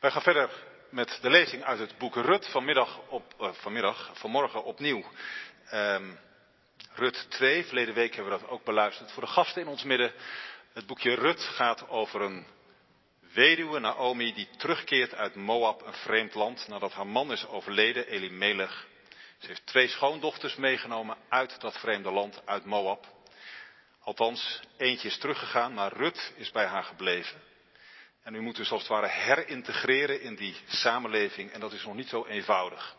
Wij gaan verder met de lezing uit het boek Rut vanmiddag op, uh, vanmiddag, vanmorgen opnieuw. Um, Rut 2, verleden week hebben we dat ook beluisterd. Voor de gasten in ons midden, het boekje Rut gaat over een weduwe, Naomi, die terugkeert uit Moab, een vreemd land, nadat haar man is overleden, Elimelech. Ze heeft twee schoondochters meegenomen uit dat vreemde land, uit Moab. Althans, eentje is teruggegaan, maar Rut is bij haar gebleven. En u moet dus als het ware herintegreren in die samenleving en dat is nog niet zo eenvoudig.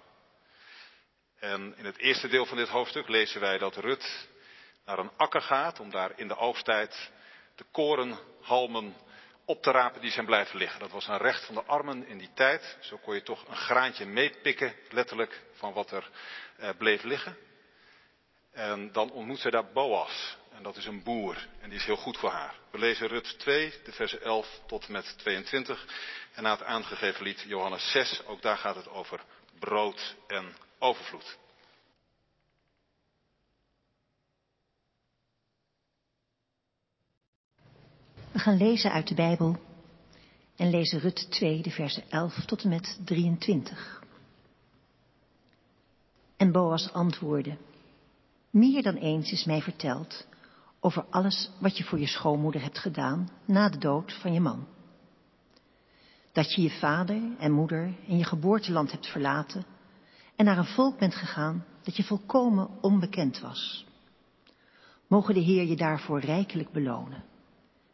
En in het eerste deel van dit hoofdstuk lezen wij dat Rut naar een akker gaat om daar in de oogsttijd de korenhalmen op te rapen die zijn blijven liggen. Dat was een recht van de armen in die tijd. Zo kon je toch een graantje meepikken, letterlijk, van wat er eh, bleef liggen. En dan ontmoet zij daar Boas. En dat is een boer. En die is heel goed voor haar. We lezen Rut 2, de versen 11 tot met 22. En na het aangegeven lied Johannes 6, ook daar gaat het over brood en overvloed. We gaan lezen uit de Bijbel en lezen Rut 2, de versen 11 tot en met 23. En Boas antwoordde, meer dan eens is mij verteld over alles wat je voor je schoonmoeder hebt gedaan na de dood van je man. Dat je je vader en moeder en je geboorteland hebt verlaten en naar een volk bent gegaan dat je volkomen onbekend was. Mogen de Heer je daarvoor rijkelijk belonen.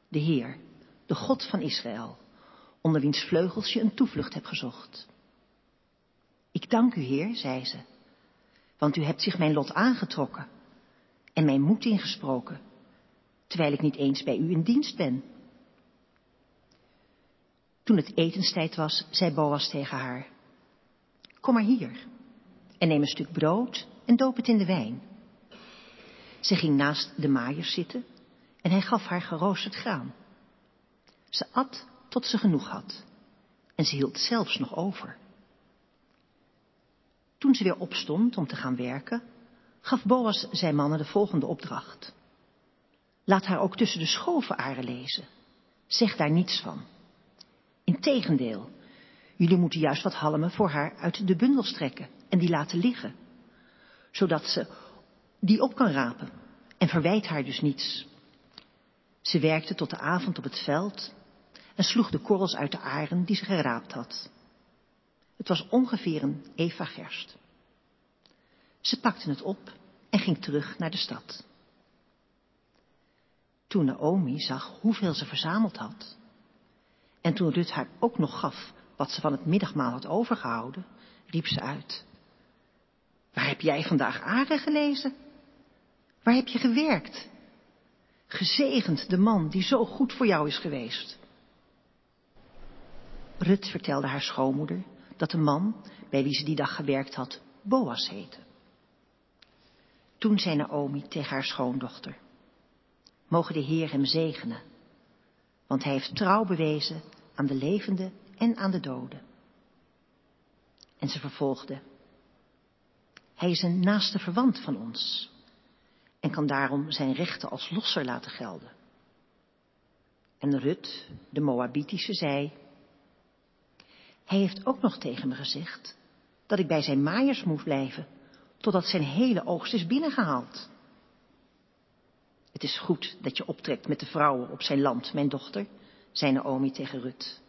De Heer, de God van Israël, onder wiens vleugels je een toevlucht hebt gezocht. Ik dank u, Heer, zei ze, want u hebt zich mijn lot aangetrokken en mijn moed ingesproken, terwijl ik niet eens bij u in dienst ben. Toen het etenstijd was, zei Boas tegen haar, kom maar hier en neem een stuk brood en doop het in de wijn. Ze ging naast de maaiers zitten en hij gaf haar geroosterd graan. Ze at tot ze genoeg had en ze hield zelfs nog over. Toen ze weer opstond om te gaan werken, gaf Boas zijn mannen de volgende opdracht. Laat haar ook tussen de schovenaren lezen. Zeg daar niets van. Integendeel, jullie moeten juist wat halmen voor haar uit de bundels trekken en die laten liggen, zodat ze die op kan rapen en verwijt haar dus niets. Ze werkte tot de avond op het veld en sloeg de korrels uit de aren die ze geraapt had. Het was ongeveer een eva gerst. Ze pakte het op en ging terug naar de stad. Toen Naomi zag hoeveel ze verzameld had, en toen Rut haar ook nog gaf wat ze van het middagmaal had overgehouden, riep ze uit. Waar heb jij vandaag aren gelezen? Waar heb je gewerkt? Gezegend de man die zo goed voor jou is geweest. Rut vertelde haar schoonmoeder dat de man bij wie ze die dag gewerkt had, Boas heette. Toen zei Naomi tegen haar schoondochter, mogen de Heer hem zegenen, want hij heeft trouw bewezen aan de levenden en aan de doden. En ze vervolgde, hij is een naaste verwant van ons en kan daarom zijn rechten als losser laten gelden. En Rut, de Moabitische, zei, hij heeft ook nog tegen me gezegd dat ik bij zijn maaiers moet blijven totdat zijn hele oogst is binnengehaald. Het is goed dat je optrekt met de vrouwen op zijn land, mijn dochter, zei Naomi tegen Rut.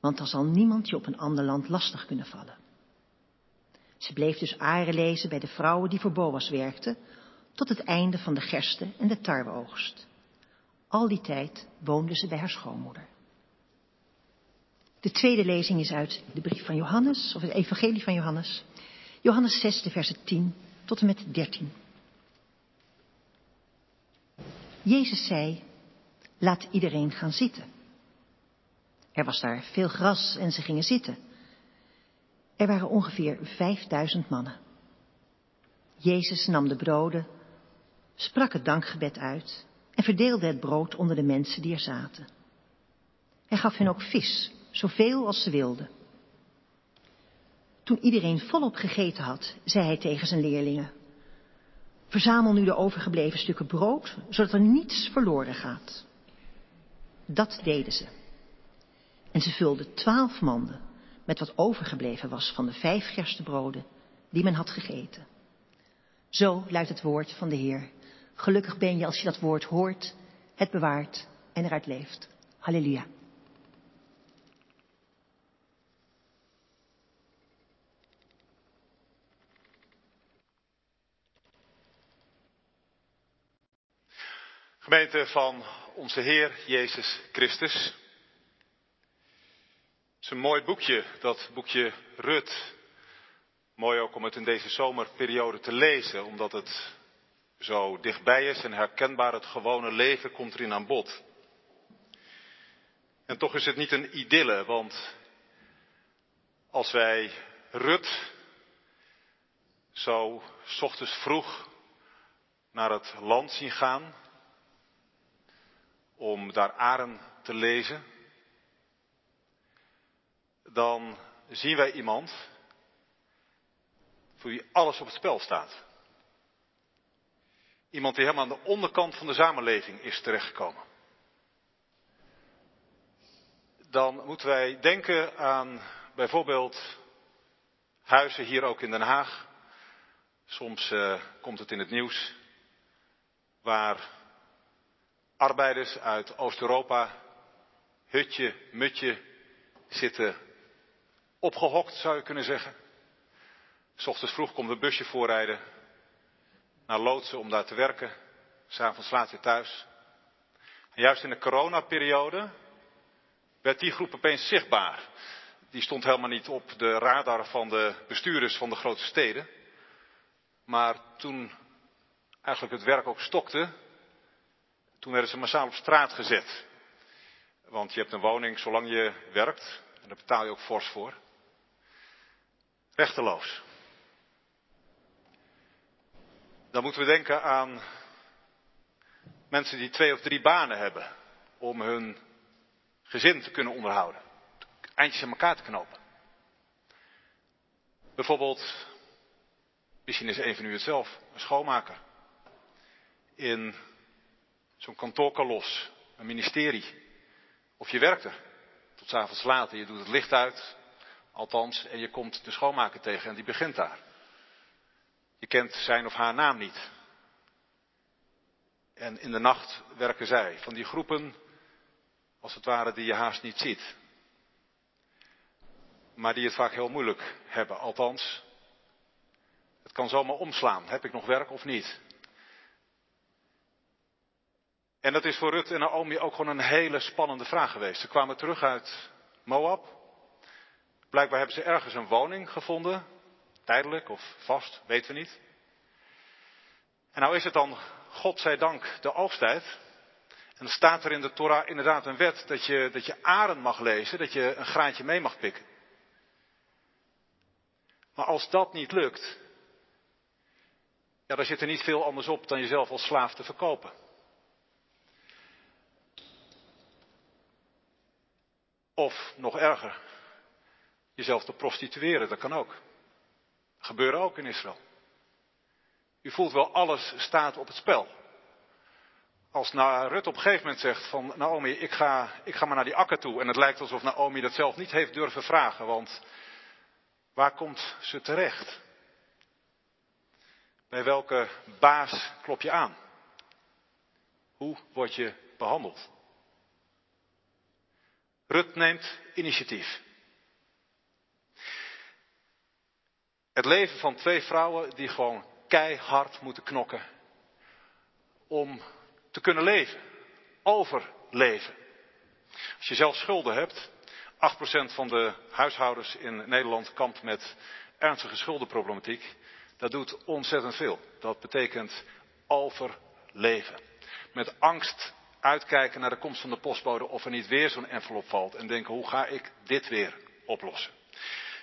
Want dan zal niemand je op een ander land lastig kunnen vallen. Ze bleef dus aren lezen bij de vrouwen die voor Boas werkten, tot het einde van de gerste en de tarweoogst. Al die tijd woonde ze bij haar schoonmoeder. De tweede lezing is uit de brief van Johannes, of het evangelie van Johannes. Johannes 6, de versen 10 tot en met 13. Jezus zei, laat iedereen gaan zitten. Er was daar veel gras en ze gingen zitten. Er waren ongeveer vijfduizend mannen. Jezus nam de broden, sprak het dankgebed uit en verdeelde het brood onder de mensen die er zaten. Hij gaf hen ook vis, zoveel als ze wilden. Toen iedereen volop gegeten had, zei hij tegen zijn leerlingen, verzamel nu de overgebleven stukken brood, zodat er niets verloren gaat. Dat deden ze. En ze vulden twaalf manden met wat overgebleven was van de vijf gerstebroden die men had gegeten. Zo luidt het woord van de Heer. Gelukkig ben je als je dat woord hoort, het bewaart en eruit leeft. Halleluja. Gemeente van onze Heer Jezus Christus. Het is een mooi boekje, dat boekje Rut. Mooi ook om het in deze zomerperiode te lezen, omdat het zo dichtbij is en herkenbaar het gewone leven komt erin aan bod. En toch is het niet een idylle, want als wij Rut zo ochtends vroeg naar het land zien gaan, om daar Aren te lezen, dan zien wij iemand voor wie alles op het spel staat. Iemand die helemaal aan de onderkant van de samenleving is terechtgekomen. Dan moeten wij denken aan bijvoorbeeld huizen hier ook in Den Haag. Soms uh, komt het in het nieuws waar arbeiders uit Oost-Europa hutje, mutje zitten opgehokt, zou je kunnen zeggen. S ochtends vroeg komt een busje voorrijden naar Loodsen om daar te werken. S'avonds laat weer thuis. En juist in de coronaperiode werd die groep opeens zichtbaar. Die stond helemaal niet op de radar van de bestuurders van de grote steden. Maar toen eigenlijk het werk ook stokte, toen werden ze massaal op straat gezet. Want je hebt een woning zolang je werkt, en daar betaal je ook fors voor. Rechteloos. Dan moeten we denken aan mensen die twee of drie banen hebben om hun gezin te kunnen onderhouden. Eindjes aan elkaar te knopen. Bijvoorbeeld, misschien is een van u het zelf, een schoonmaker. In zo'n kantoorkalos, een ministerie. Of je werkt er tot s avonds later, je doet het licht uit, althans, en je komt de schoonmaker tegen en die begint daar. Je kent zijn of haar naam niet. En in de nacht werken zij, van die groepen, als het ware, die je haast niet ziet. Maar die het vaak heel moeilijk hebben, althans. Het kan zomaar omslaan. Heb ik nog werk of niet? En dat is voor Rut en Naomi ook gewoon een hele spannende vraag geweest. Ze kwamen terug uit Moab. Blijkbaar hebben ze ergens een woning gevonden. Tijdelijk of vast, weten we niet. En nou is het dan, God zij dank, de oogsttijd. En staat er in de Torah inderdaad een wet dat je, dat je aren mag lezen, dat je een graantje mee mag pikken. Maar als dat niet lukt, ja, dan zit er niet veel anders op dan jezelf als slaaf te verkopen. Of nog erger, jezelf te prostitueren, dat kan ook. Dat ook in Israël. U voelt wel, alles staat op het spel. Als Rut op een gegeven moment zegt van Naomi, ik ga, ik ga maar naar die akker toe. En het lijkt alsof Naomi dat zelf niet heeft durven vragen, want waar komt ze terecht? Bij welke baas klop je aan? Hoe word je behandeld? Rut neemt initiatief. Het leven van twee vrouwen die gewoon keihard moeten knokken om te kunnen leven, overleven. Als je zelf schulden hebt, 8% van de huishoudens in Nederland kampt met ernstige schuldenproblematiek. Dat doet ontzettend veel. Dat betekent overleven. Met angst uitkijken naar de komst van de postbode of er niet weer zo'n envelop valt en denken hoe ga ik dit weer oplossen.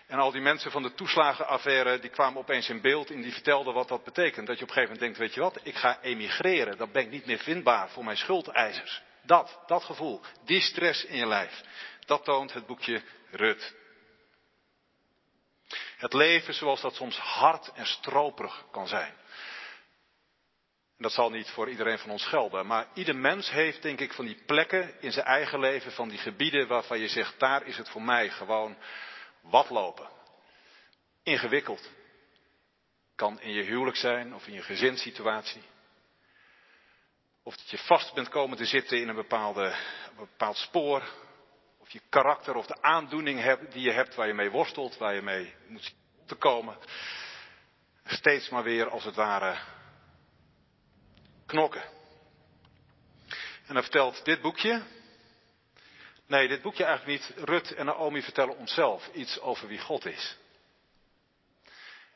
En al die mensen van de toeslagenaffaire, die kwamen opeens in beeld en die vertelden wat dat betekent. Dat je op een gegeven moment denkt, weet je wat, ik ga emigreren, dan ben ik niet meer vindbaar voor mijn schuldeisers. Dat, dat gevoel, die stress in je lijf, dat toont het boekje Rut. Het leven zoals dat soms hard en stroperig kan zijn. En dat zal niet voor iedereen van ons gelden. Maar ieder mens heeft, denk ik, van die plekken in zijn eigen leven, van die gebieden waarvan je zegt, daar is het voor mij gewoon wat lopen. Ingewikkeld. Kan in je huwelijk zijn of in je gezinssituatie. Of dat je vast bent komen te zitten in een, bepaalde, bepaald spoor. Of je karakter of de aandoening die je hebt waar je mee worstelt, waar je mee moet te komen. Steeds maar weer als het ware knokken. En dan vertelt dit boekje. Nee, dit boekje eigenlijk niet. Rut en Naomi vertellen onszelf iets over wie God is.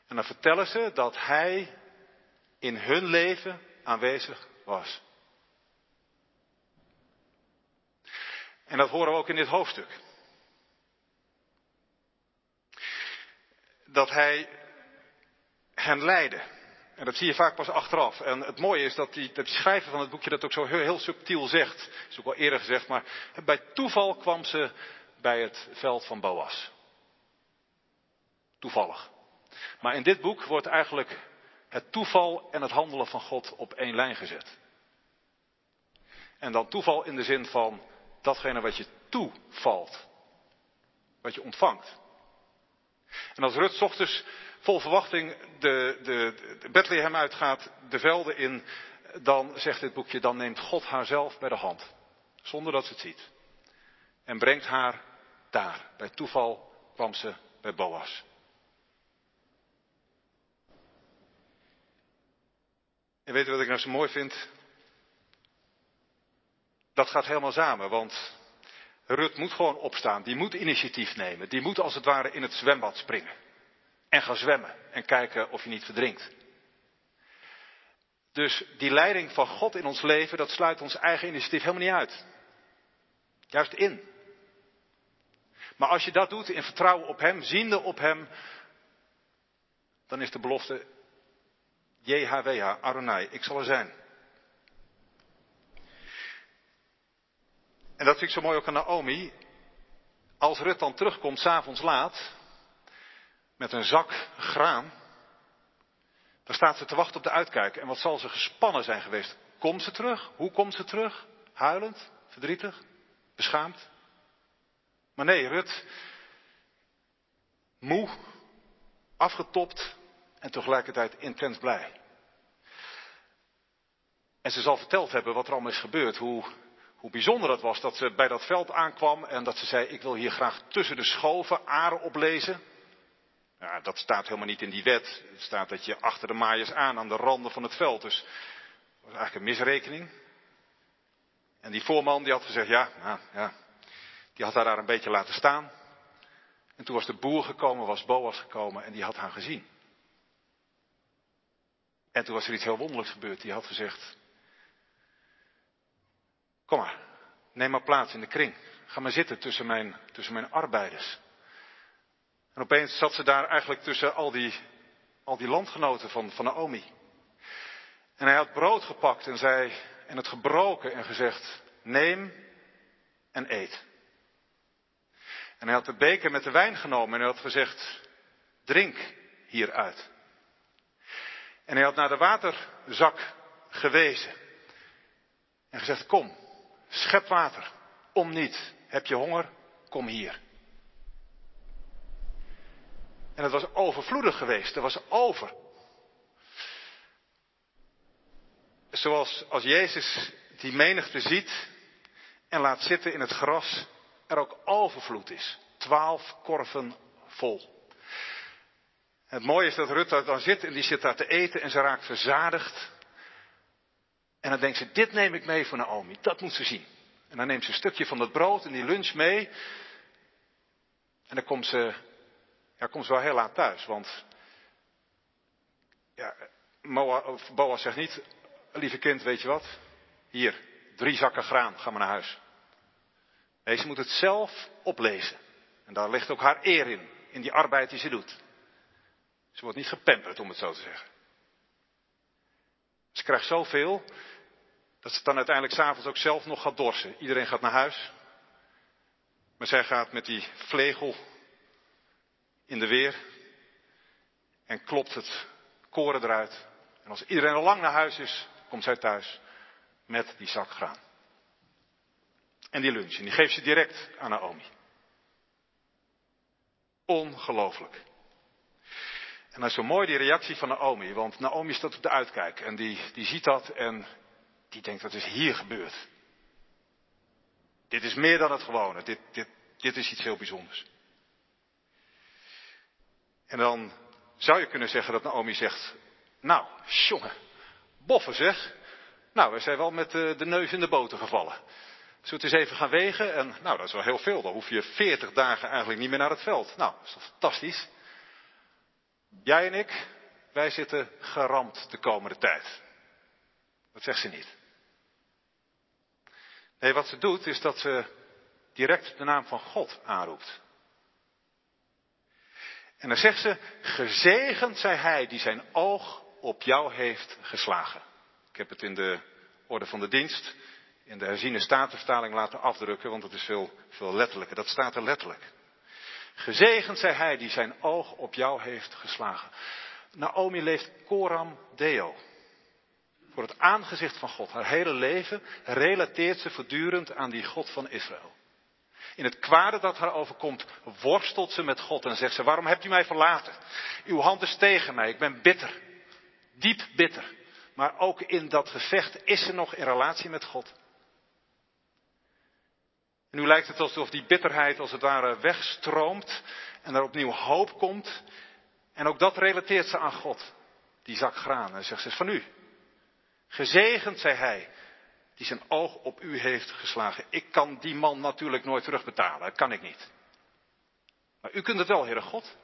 En dan vertellen ze dat Hij in hun leven aanwezig was. En dat horen we ook in dit hoofdstuk. Dat Hij hen leidde. En dat zie je vaak pas achteraf. En het mooie is dat die, dat schrijver van het boekje dat ook zo heel, heel subtiel zegt. is ook al eerder gezegd, maar bij toeval kwam ze bij het veld van Boas. Toevallig. Maar in dit boek wordt eigenlijk het toeval en het handelen van God op één lijn gezet. En dan toeval in de zin van datgene wat je toevalt. Wat je ontvangt. En als Rut ochtends vol verwachting de, de, Bethlehem uitgaat, de velden in, dan zegt dit boekje, dan neemt God haar zelf bij de hand. Zonder dat ze het ziet. En brengt haar daar. Bij toeval kwam ze bij Boas. En weet u wat ik nou zo mooi vind? Dat gaat helemaal samen, want Rut moet gewoon opstaan. Die moet initiatief nemen. Die moet als het ware in het zwembad springen. En gaan zwemmen en kijken of je niet verdrinkt. Dus die leiding van God in ons leven, dat sluit ons eigen initiatief helemaal niet uit. Juist in. Maar als je dat doet in vertrouwen op Hem, ziende op Hem, dan is de belofte JHWH, Aronai, ik zal er zijn. En dat vind ik zo mooi ook aan Naomi. Als Rut dan terugkomt, s'avonds laat, met een zak graan, dan staat ze te wachten op de uitkijk. En wat zal ze gespannen zijn geweest? Komt ze terug? Hoe komt ze terug? Huilend? Verdrietig? Beschaamd? Maar nee, Rut, moe, afgetopt en tegelijkertijd intens blij. En ze zal verteld hebben wat er allemaal is gebeurd, hoe hoe bijzonder het was dat ze bij dat veld aankwam en dat ze zei, ik wil hier graag tussen de schoven aren oplezen. Ja, dat staat helemaal niet in die wet. Het staat dat je achter de maaiers aan, aan de randen van het veld. Dus dat was eigenlijk een misrekening. En die voorman die had gezegd, ja, nou, ja, die had haar daar een beetje laten staan. En toen was de boer gekomen, was Boas gekomen en die had haar gezien. En toen was er iets heel wonderlijks gebeurd. Die had gezegd, Kom maar, neem maar plaats in de kring. Ga maar zitten tussen mijn, tussen mijn arbeiders. En opeens zat ze daar eigenlijk tussen al die, al die landgenoten van, van Naomi. En hij had brood gepakt en, zei, en het gebroken en gezegd, neem en eet. En hij had de beker met de wijn genomen en hij had gezegd, drink hieruit. En hij had naar de waterzak gewezen. En gezegd, kom, Schep water. Om niet. Heb je honger? Kom hier. En het was overvloedig geweest. Er was over. Zoals als Jezus die menigte ziet en laat zitten in het gras, er ook overvloed is. Twaalf korven vol. het mooie is dat Rut daar dan zit en die zit daar te eten en ze raakt verzadigd. En dan denkt ze, dit neem ik mee voor Naomi. Dat moet ze zien. En dan neemt ze een stukje van dat brood en die lunch mee. En dan komt ze, ja, komt ze wel heel laat thuis. Want ja, Boas zegt niet, lieve kind, weet je wat? Hier, drie zakken graan, ga maar naar huis. Nee, ze moet het zelf oplezen. En daar ligt ook haar eer in, in die arbeid die ze doet. Ze wordt niet gepamperd, om het zo te zeggen. Ze krijgt zoveel dat ze dan uiteindelijk s'avonds ook zelf nog gaat dorsen. Iedereen gaat naar huis. Maar zij gaat met die vlegel in de weer. En klopt het koren eruit. En als iedereen al lang naar huis is, komt zij thuis met die zak graan. En die lunch. En die geeft ze direct aan Naomi. Ongelooflijk. En dat is zo mooi die reactie van Naomi, want Naomi staat op de uitkijk en die, die ziet dat en die denkt, wat is hier gebeurd? Dit is meer dan het gewone, dit, dit, dit is iets heel bijzonders. En dan zou je kunnen zeggen dat Naomi zegt, nou, jongen, boffen zeg. Nou, we zijn wel met de, de neus in de boter gevallen. Zullen we eens even gaan wegen? En nou, dat is wel heel veel. Dan hoef je 40 dagen eigenlijk niet meer naar het veld. Nou, dat is toch fantastisch? Jij en ik, wij zitten geramd de komende tijd. Dat zegt ze niet. Nee, wat ze doet is dat ze direct de naam van God aanroept. En dan zegt ze, gezegend zij hij die zijn oog op jou heeft geslagen. Ik heb het in de orde van de dienst, in de herziene statenvertaling laten afdrukken, want het is veel, veel letterlijker. Dat staat er letterlijk. Gezegend zij hij die zijn oog op jou heeft geslagen. Naomi leeft coram deo. Voor het aangezicht van God. Haar hele leven relateert ze voortdurend aan die God van Israël. In het kwade dat haar overkomt, worstelt ze met God en zegt ze, waarom hebt u mij verlaten? Uw hand is tegen mij, ik ben bitter. Diep bitter. Maar ook in dat gevecht is ze nog in relatie met God. En nu lijkt het alsof die bitterheid als het ware wegstroomt en er opnieuw hoop komt. En ook dat relateert ze aan God. Die zak graan. En zegt ze, van u. Gezegend zij hij die zijn oog op u heeft geslagen. Ik kan die man natuurlijk nooit terugbetalen. Dat kan ik niet. Maar u kunt het wel, Heere God.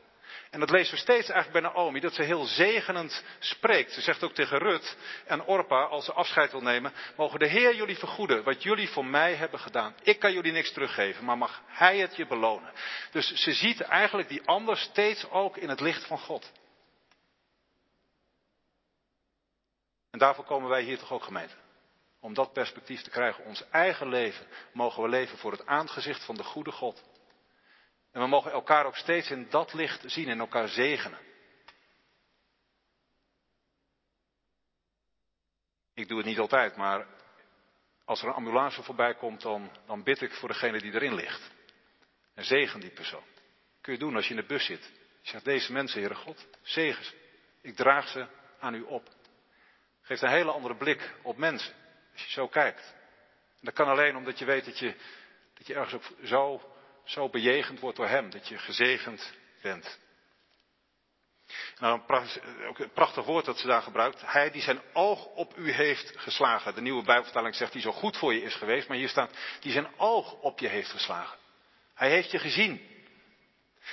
En dat lezen we steeds eigenlijk bij Naomi, dat ze heel zegenend spreekt. Ze zegt ook tegen Rut en Orpa, als ze afscheid wil nemen, mogen de Heer jullie vergoeden wat jullie voor mij hebben gedaan. Ik kan jullie niks teruggeven, maar mag Hij het je belonen. Dus ze ziet eigenlijk die ander steeds ook in het licht van God. En daarvoor komen wij hier toch ook gemeente. Om dat perspectief te krijgen. Ons eigen leven mogen we leven voor het aangezicht van de goede God. En we mogen elkaar ook steeds in dat licht zien en elkaar zegenen. Ik doe het niet altijd, maar als er een ambulance voorbij komt, dan, dan bid ik voor degene die erin ligt. En zegen die persoon. Kun je doen als je in de bus zit. Je zegt, deze mensen, Heere God, zegen ze. Ik draag ze aan u op. Geeft een hele andere blik op mensen. Als je zo kijkt. En dat kan alleen omdat je weet dat je, dat je ergens ook zo zo bejegend wordt door Hem, dat je gezegend bent. Nou, een prachtig woord dat ze daar gebruikt. Hij die zijn oog op u heeft geslagen. De nieuwe Bijbelvertaling zegt die zo goed voor je is geweest, maar hier staat die zijn oog op je heeft geslagen. Hij heeft je gezien.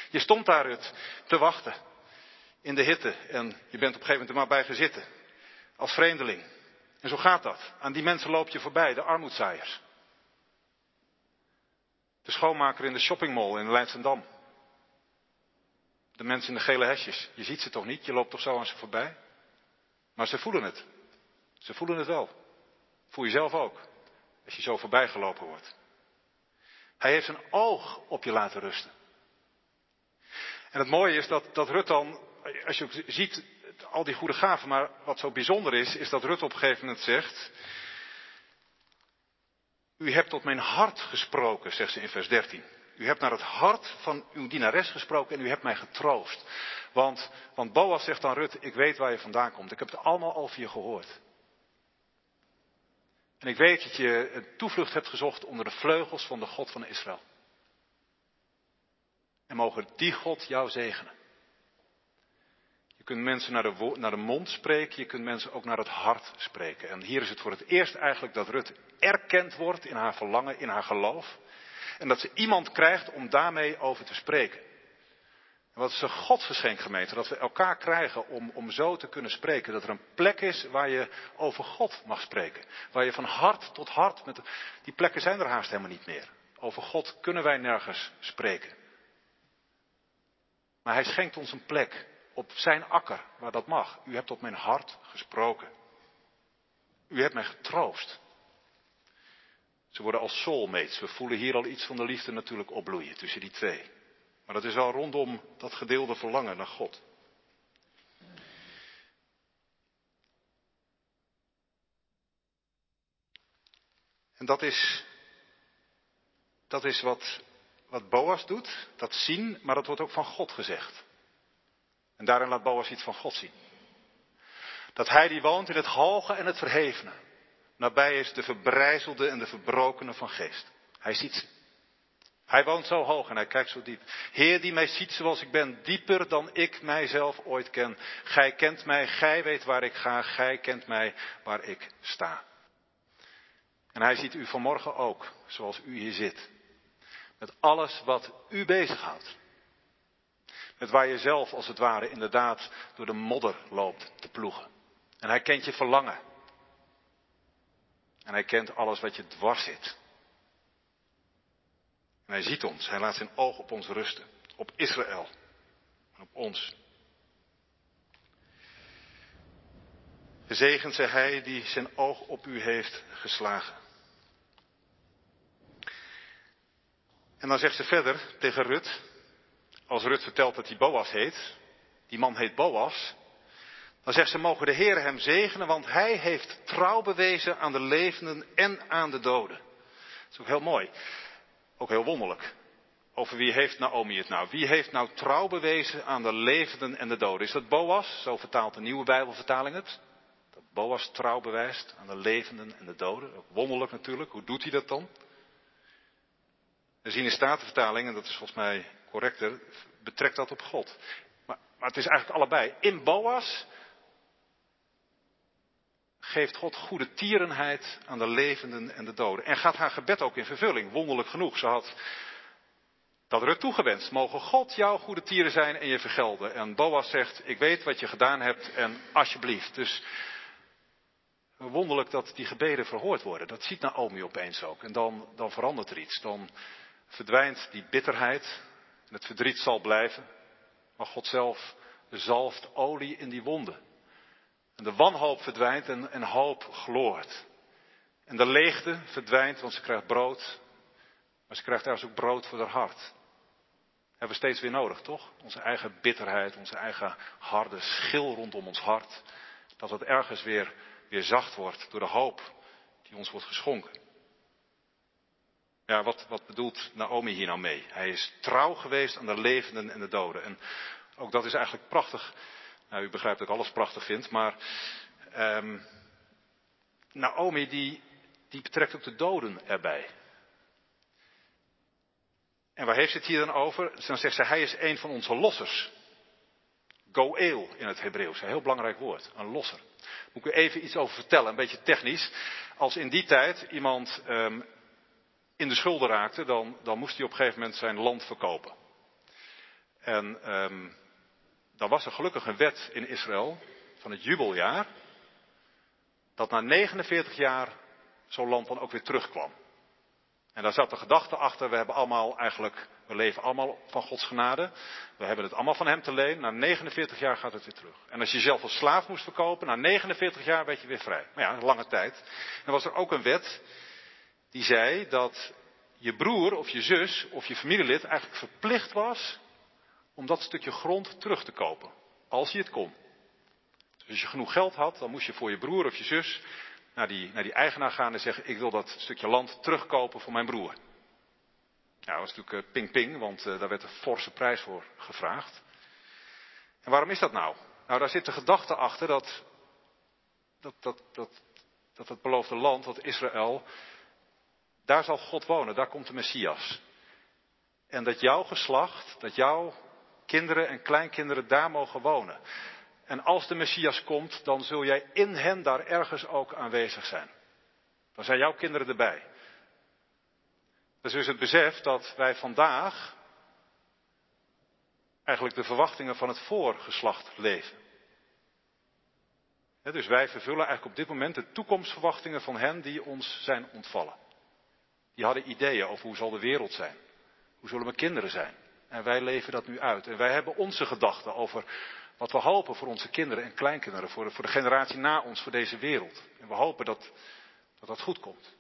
Je stond daar het te wachten in de hitte en je bent op een gegeven moment er maar bij gezitten. Als vreemdeling. En zo gaat dat. Aan die mensen loop je voorbij, de armoedzaaiers. De schoonmaker in de shoppingmall in Leidsendam. De mensen in de gele hesjes. Je ziet ze toch niet? Je loopt toch zo aan ze voorbij? Maar ze voelen het. Ze voelen het wel. Voel je zelf ook. Als je zo voorbij gelopen wordt. Hij heeft zijn oog op je laten rusten. En het mooie is dat, dat dan, als je ziet, al die goede gaven, maar wat zo bijzonder is, is dat Rut op een gegeven moment zegt, u hebt tot mijn hart gesproken, zegt ze in vers 13. U hebt naar het hart van uw dienares gesproken en u hebt mij getroost. Want, want Boas zegt dan Rut, ik weet waar je vandaan komt. Ik heb het allemaal over je gehoord. En ik weet dat je toevlucht hebt gezocht onder de vleugels van de God van Israël. En mogen die God jou zegenen. Kunt mensen naar de, naar de mond spreken, je kunt mensen ook naar het hart spreken. En hier is het voor het eerst eigenlijk dat Rut erkend wordt in haar verlangen, in haar geloof. En dat ze iemand krijgt om daarmee over te spreken. En wat is een godsgeschenk gemeente, dat we elkaar krijgen om, om zo te kunnen spreken. Dat er een plek is waar je over God mag spreken. Waar je van hart tot hart, met, die plekken zijn er haast helemaal niet meer. Over God kunnen wij nergens spreken. Maar hij schenkt ons een plek op zijn akker waar dat mag. U hebt tot mijn hart gesproken. U hebt mij getroost. Ze worden als soulmates. We voelen hier al iets van de liefde natuurlijk opbloeien tussen die twee. Maar dat is wel rondom dat gedeelde verlangen naar God. En dat is, dat is wat, wat Boas doet, dat zien, maar dat wordt ook van God gezegd. En daarin laat Boas iets van God zien. Dat hij die woont in het hoge en het verhevene. Nabij is de verbrijzelde en de verbrokene van geest. Hij ziet ze. Hij woont zo hoog en hij kijkt zo diep. Heer die mij ziet zoals ik ben, dieper dan ik mijzelf ooit ken. Gij kent mij, gij weet waar ik ga, gij kent mij waar ik sta. En hij ziet u vanmorgen ook, zoals u hier zit. Met alles wat u bezighoudt. Met waar je zelf als het ware inderdaad door de modder loopt te ploegen. En hij kent je verlangen. En hij kent alles wat je dwars zit. En hij ziet ons, hij laat zijn oog op ons rusten, op Israël en op ons. Gezegend zij hij die zijn oog op u heeft geslagen. En dan zegt ze verder tegen Rut, als Rut vertelt dat hij Boas heet, die man heet Boas, dan zegt ze, mogen de Heer hem zegenen, want hij heeft trouw bewezen aan de levenden en aan de doden. Dat is ook heel mooi. Ook heel wonderlijk. Over wie heeft Naomi het nou? Wie heeft nou trouw bewezen aan de levenden en de doden? Is dat Boas? Zo vertaalt de nieuwe Bijbelvertaling het. Dat Boas trouw bewijst aan de levenden en de doden. Ook wonderlijk natuurlijk. Hoe doet hij dat dan? We zien in Statenvertaling, en dat is volgens mij correcter, betrekt dat op God. Maar, maar het is eigenlijk allebei. In Boas geeft God goede tierenheid aan de levenden en de doden. En gaat haar gebed ook in vervulling, wonderlijk genoeg. Ze had dat er toegewenst. Mogen God jouw goede tieren zijn en je vergelden. En Boas zegt, ik weet wat je gedaan hebt en alsjeblieft. Dus wonderlijk dat die gebeden verhoord worden. Dat ziet Naomi opeens ook. En dan, dan verandert er iets. Dan verdwijnt die bitterheid. En het verdriet zal blijven. Maar God zelf zalft olie in die wonden. En de wanhoop verdwijnt en, en hoop gloort. En de leegte verdwijnt, want ze krijgt brood. Maar ze krijgt ergens ook brood voor haar hart. Hebben we steeds weer nodig, toch? Onze eigen bitterheid, onze eigen harde schil rondom ons hart. Dat het ergens weer, weer zacht wordt door de hoop die ons wordt geschonken. Ja, wat, wat bedoelt Naomi hier nou mee? Hij is trouw geweest aan de levenden en de doden. En ook dat is eigenlijk prachtig nou, u begrijpt dat ik alles prachtig vind, maar um, Naomi die, die betrekt ook de doden erbij. En waar heeft ze het hier dan over? Dan zegt ze, hij is een van onze lossers. Goel in het Hebreeuws, een heel belangrijk woord, een losser. Moet ik u even iets over vertellen, een beetje technisch. Als in die tijd iemand um, in de schulden raakte, dan, dan moest hij op een gegeven moment zijn land verkopen. En um, dan was er gelukkig een wet in Israël van het jubeljaar, dat na 49 jaar zo'n land dan ook weer terugkwam. En daar zat de gedachte achter, we hebben allemaal eigenlijk, we leven allemaal van Gods genade. We hebben het allemaal van Hem te leen. Na 49 jaar gaat het weer terug. En als je jezelf als slaaf moest verkopen, na 49 jaar werd je weer vrij. Maar ja, een lange tijd. En was er ook een wet die zei dat je broer of je zus of je familielid eigenlijk verplicht was om dat stukje grond terug te kopen. Als je het kon. Dus als je genoeg geld had, dan moest je voor je broer of je zus naar die, naar die eigenaar gaan en zeggen: Ik wil dat stukje land terugkopen voor mijn broer. Nou, dat was natuurlijk ping-ping, eh, want uh, daar werd een forse prijs voor gevraagd. En waarom is dat nou? Nou, daar zit de gedachte achter dat dat, dat, dat, dat het beloofde land, dat Israël, daar zal God wonen, daar komt de Messias. En dat jouw geslacht, dat jouw kinderen en kleinkinderen daar mogen wonen. En als de Messias komt, dan zul jij in hen daar ergens ook aanwezig zijn. Dan zijn jouw kinderen erbij. Dat is dus het besef dat wij vandaag eigenlijk de verwachtingen van het voorgeslacht leven. dus wij vervullen eigenlijk op dit moment de toekomstverwachtingen van hen die ons zijn ontvallen. Die hadden ideeën over hoe zal de wereld zijn. Hoe zullen mijn kinderen zijn? En wij leven dat nu uit. En wij hebben onze gedachten over wat we hopen voor onze kinderen en kleinkinderen, voor de, voor de generatie na ons, voor deze wereld. En we hopen dat dat, dat goed komt.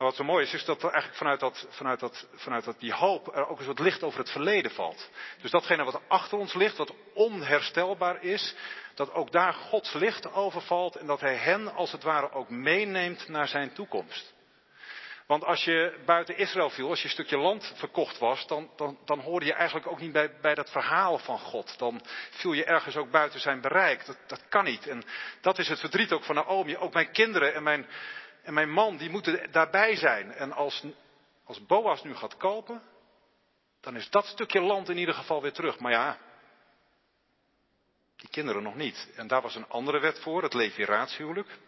Maar wat zo mooi is, is dat er eigenlijk vanuit, dat, vanuit, dat, vanuit dat die hoop er ook eens wat licht over het verleden valt. Dus datgene wat achter ons ligt, wat onherstelbaar is, dat ook daar Gods licht over valt en dat Hij hen als het ware ook meeneemt naar zijn toekomst. Want als je buiten Israël viel, als je een stukje land verkocht was, dan, dan, dan hoorde je eigenlijk ook niet bij, bij dat verhaal van God. Dan viel je ergens ook buiten zijn bereik. Dat, dat kan niet. En dat is het verdriet ook van Naomi. Ook mijn kinderen en mijn, en mijn man, die moeten daarbij zijn. En als, als Boas nu gaat kopen, dan is dat stukje land in ieder geval weer terug. Maar ja, die kinderen nog niet. En daar was een andere wet voor, het leviraatshuwelijk.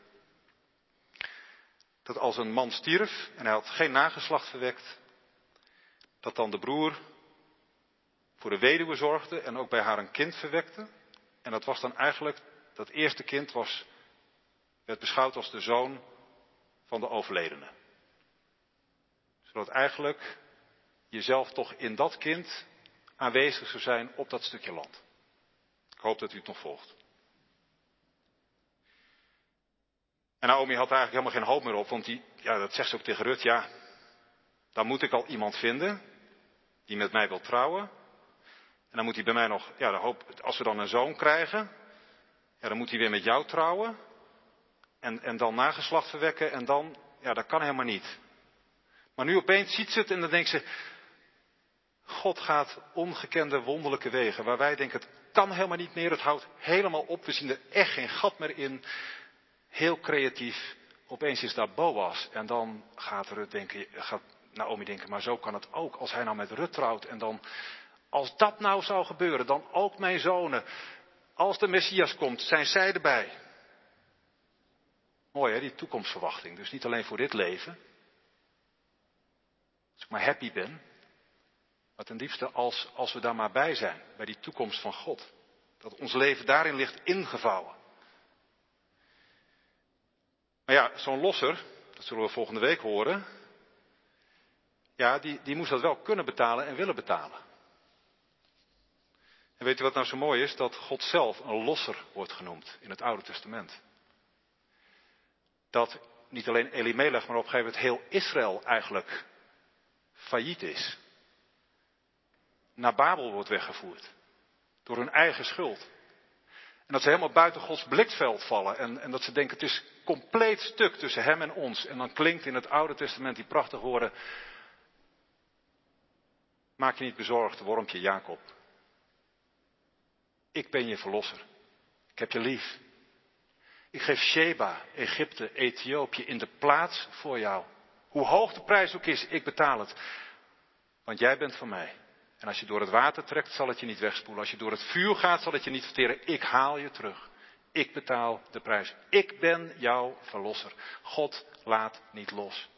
Dat als een man stierf en hij had geen nageslacht verwekt, dat dan de broer voor de weduwe zorgde en ook bij haar een kind verwekte. En dat was dan eigenlijk, dat eerste kind was, werd beschouwd als de zoon van de overledene. Zodat eigenlijk jezelf toch in dat kind aanwezig zou zijn op dat stukje land. Ik hoop dat u het nog volgt. En Naomi had eigenlijk helemaal geen hoop meer op, want die, ja, dat zegt ze ook tegen Rut, ja, dan moet ik al iemand vinden die met mij wil trouwen. En dan moet hij bij mij nog, ja, de hoop, als we dan een zoon krijgen, ja, dan moet hij weer met jou trouwen. En, en dan nageslacht verwekken en dan, ja, dat kan helemaal niet. Maar nu opeens ziet ze het en dan denkt ze, God gaat ongekende wonderlijke wegen, waar wij denken, het kan helemaal niet meer, het houdt helemaal op, we zien er echt geen gat meer in. Heel creatief, opeens is daar Boas en dan gaat, Rut denken, gaat Naomi denken, maar zo kan het ook, als hij nou met Rut trouwt en dan, als dat nou zou gebeuren, dan ook mijn zonen, als de Messias komt, zijn zij erbij. Mooi hè, die toekomstverwachting. Dus niet alleen voor dit leven. Als ik maar happy ben. Maar ten diepste als, als we daar maar bij zijn. Bij die toekomst van God. Dat ons leven daarin ligt ingevouwen. Maar ja, zo'n losser, dat zullen we volgende week horen. Ja, die, die moest dat wel kunnen betalen en willen betalen. En weet u wat nou zo mooi is? Dat God zelf een losser wordt genoemd in het Oude Testament dat niet alleen Elimelech, maar op een gegeven moment heel Israël eigenlijk failliet is. Naar Babel wordt weggevoerd. Door hun eigen schuld. En dat ze helemaal buiten Gods blikveld vallen. En, en dat ze denken het is compleet stuk tussen hem en ons. En dan klinkt in het Oude Testament die prachtige woorden. Maak je niet bezorgd, wormpje Jacob. Ik ben je verlosser. Ik heb je lief. Ik geef Sheba, Egypte, Ethiopië in de plaats voor jou. Hoe hoog de prijs ook is, ik betaal het. Want jij bent van mij. En als je door het water trekt, zal het je niet wegspoelen. Als je door het vuur gaat, zal het je niet verteren. Ik haal je terug. Ik betaal de prijs. Ik ben jouw verlosser. God laat niet los.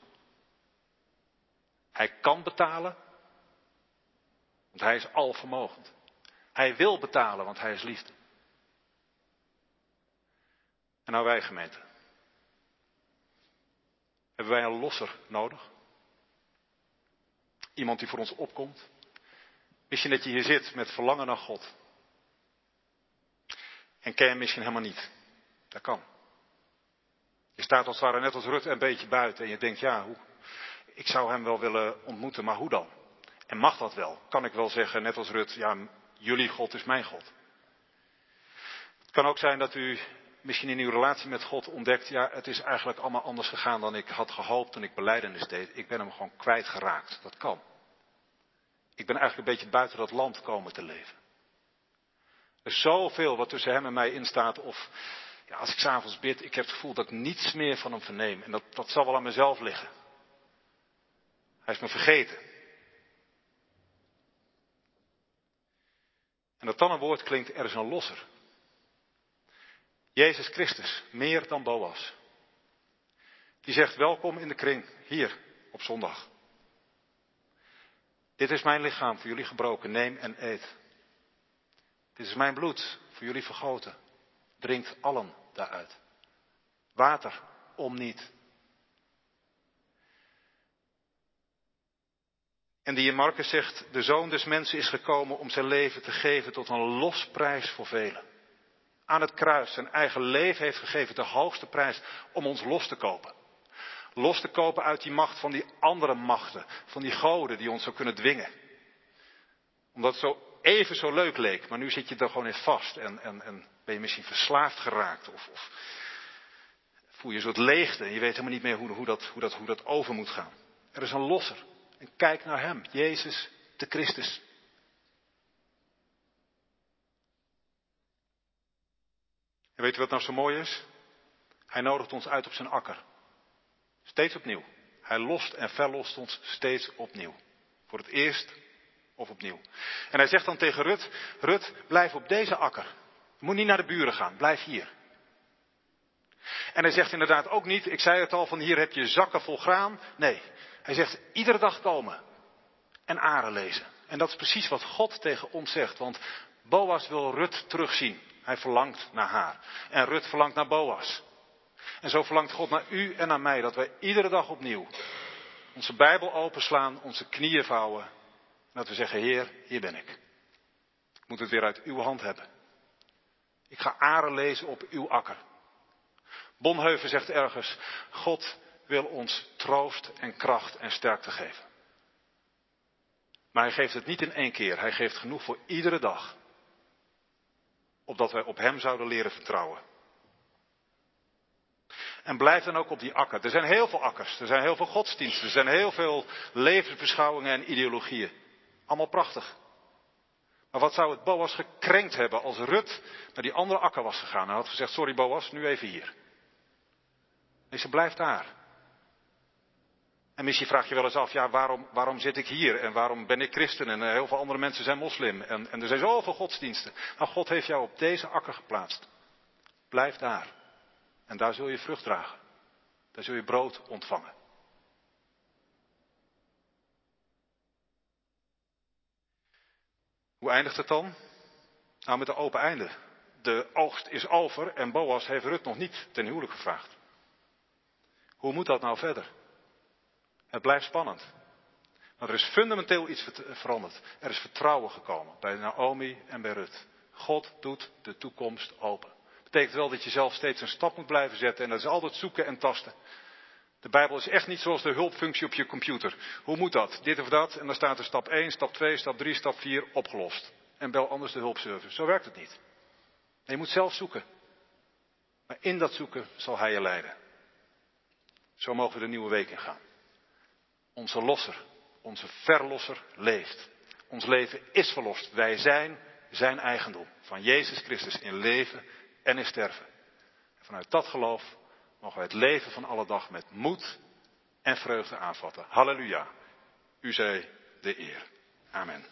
Hij kan betalen, want hij is alvermogend. Hij wil betalen, want hij is liefde. En nou wij gemeente. Hebben wij een losser nodig? Iemand die voor ons opkomt? Misschien dat je hier zit met verlangen naar God. En ken je hem misschien helemaal niet. Dat kan. Je staat als het ware net als Rut een beetje buiten en je denkt, ja, hoe, ik zou hem wel willen ontmoeten, maar hoe dan? En mag dat wel? Kan ik wel zeggen, net als Rut, ja, jullie God is mijn God. Het kan ook zijn dat u misschien in uw relatie met God ontdekt, ja, het is eigenlijk allemaal anders gegaan dan ik had gehoopt toen ik beleidenis deed. Ik ben hem gewoon kwijtgeraakt. Dat kan. Ik ben eigenlijk een beetje buiten dat land komen te leven. Er is zoveel wat tussen hem en mij instaat. Of ja, als ik s'avonds bid, ik heb het gevoel dat ik niets meer van hem verneem. En dat, dat zal wel aan mezelf liggen. Hij is me vergeten. En dat dan een woord klinkt, er is een losser. Jezus Christus, meer dan Boas. Die zegt welkom in de kring, hier op zondag. Dit is mijn lichaam voor jullie gebroken, neem en eet. Dit is mijn bloed voor jullie vergoten. Drinkt allen daaruit. Water om niet. En die in Marcus zegt, de zoon des mensen is gekomen om zijn leven te geven tot een losprijs voor velen aan het kruis zijn eigen leven heeft gegeven, de hoogste prijs, om ons los te kopen. Los te kopen uit die macht van die andere machten, van die goden die ons zo kunnen dwingen. Omdat het zo even zo leuk leek, maar nu zit je er gewoon in vast en, en, en ben je misschien verslaafd geraakt of, of voel je een soort leegte en je weet helemaal niet meer hoe, hoe, dat, hoe, dat, hoe dat over moet gaan. Er is een losser. En kijk naar hem, Jezus de Christus. En weet u wat nou zo mooi is? Hij nodigt ons uit op zijn akker. Steeds opnieuw. Hij lost en verlost ons steeds opnieuw. Voor het eerst of opnieuw. En hij zegt dan tegen Rut, Rut, blijf op deze akker. Je moet niet naar de buren gaan, blijf hier. En hij zegt inderdaad ook niet, ik zei het al, van hier heb je zakken vol graan. Nee, hij zegt iedere dag komen en aren lezen. En dat is precies wat God tegen ons zegt, want Boas wil Rut terugzien. Hij verlangt naar haar. En Rut verlangt naar Boas. En zo verlangt God naar u en naar mij dat wij iedere dag opnieuw onze Bijbel openslaan, onze knieën vouwen. En dat we zeggen, Heer, hier ben ik. Ik moet het weer uit uw hand hebben. Ik ga aren lezen op uw akker. Bonheuven zegt ergens, God wil ons troost en kracht en sterkte geven. Maar hij geeft het niet in één keer, hij geeft genoeg voor iedere dag. Opdat wij op hem zouden leren vertrouwen. En blijf dan ook op die akker. Er zijn heel veel akkers, er zijn heel veel godsdiensten, er zijn heel veel levensbeschouwingen en ideologieën. Allemaal prachtig. Maar wat zou het Boas gekrenkt hebben als Rut naar die andere akker was gegaan en had gezegd, sorry Boas, nu even hier. Nee, ze blijft daar. En misschien vraag je wel eens af, ja, waarom, waarom zit ik hier? En waarom ben ik christen? En uh, heel veel andere mensen zijn moslim. En, en er zijn zoveel godsdiensten. Nou, God heeft jou op deze akker geplaatst. Blijf daar. En daar zul je vrucht dragen. Daar zul je brood ontvangen. Hoe eindigt het dan? Nou, met een open einde. De oogst is over en Boas heeft Rut nog niet ten huwelijk gevraagd. Hoe moet dat nou verder? Het blijft spannend. Maar er is fundamenteel iets veranderd. Er is vertrouwen gekomen bij Naomi en bij Rut. God doet de toekomst open. Betekent wel dat je zelf steeds een stap moet blijven zetten en dat is altijd zoeken en tasten. De Bijbel is echt niet zoals de hulpfunctie op je computer. Hoe moet dat? Dit of dat? En dan staat er stap 1, stap 2, stap 3, stap 4 opgelost. En bel anders de hulpservice. Zo werkt het niet. je moet zelf zoeken. Maar in dat zoeken zal Hij je leiden. Zo mogen we de nieuwe week ingaan. Onze losser, onze verlosser leeft. Ons leven is verlost. Wij zijn zijn eigendom. Van Jezus Christus in leven en in sterven. En vanuit dat geloof mogen wij het leven van alle dag met moed en vreugde aanvatten. Halleluja. U zij de eer. Amen.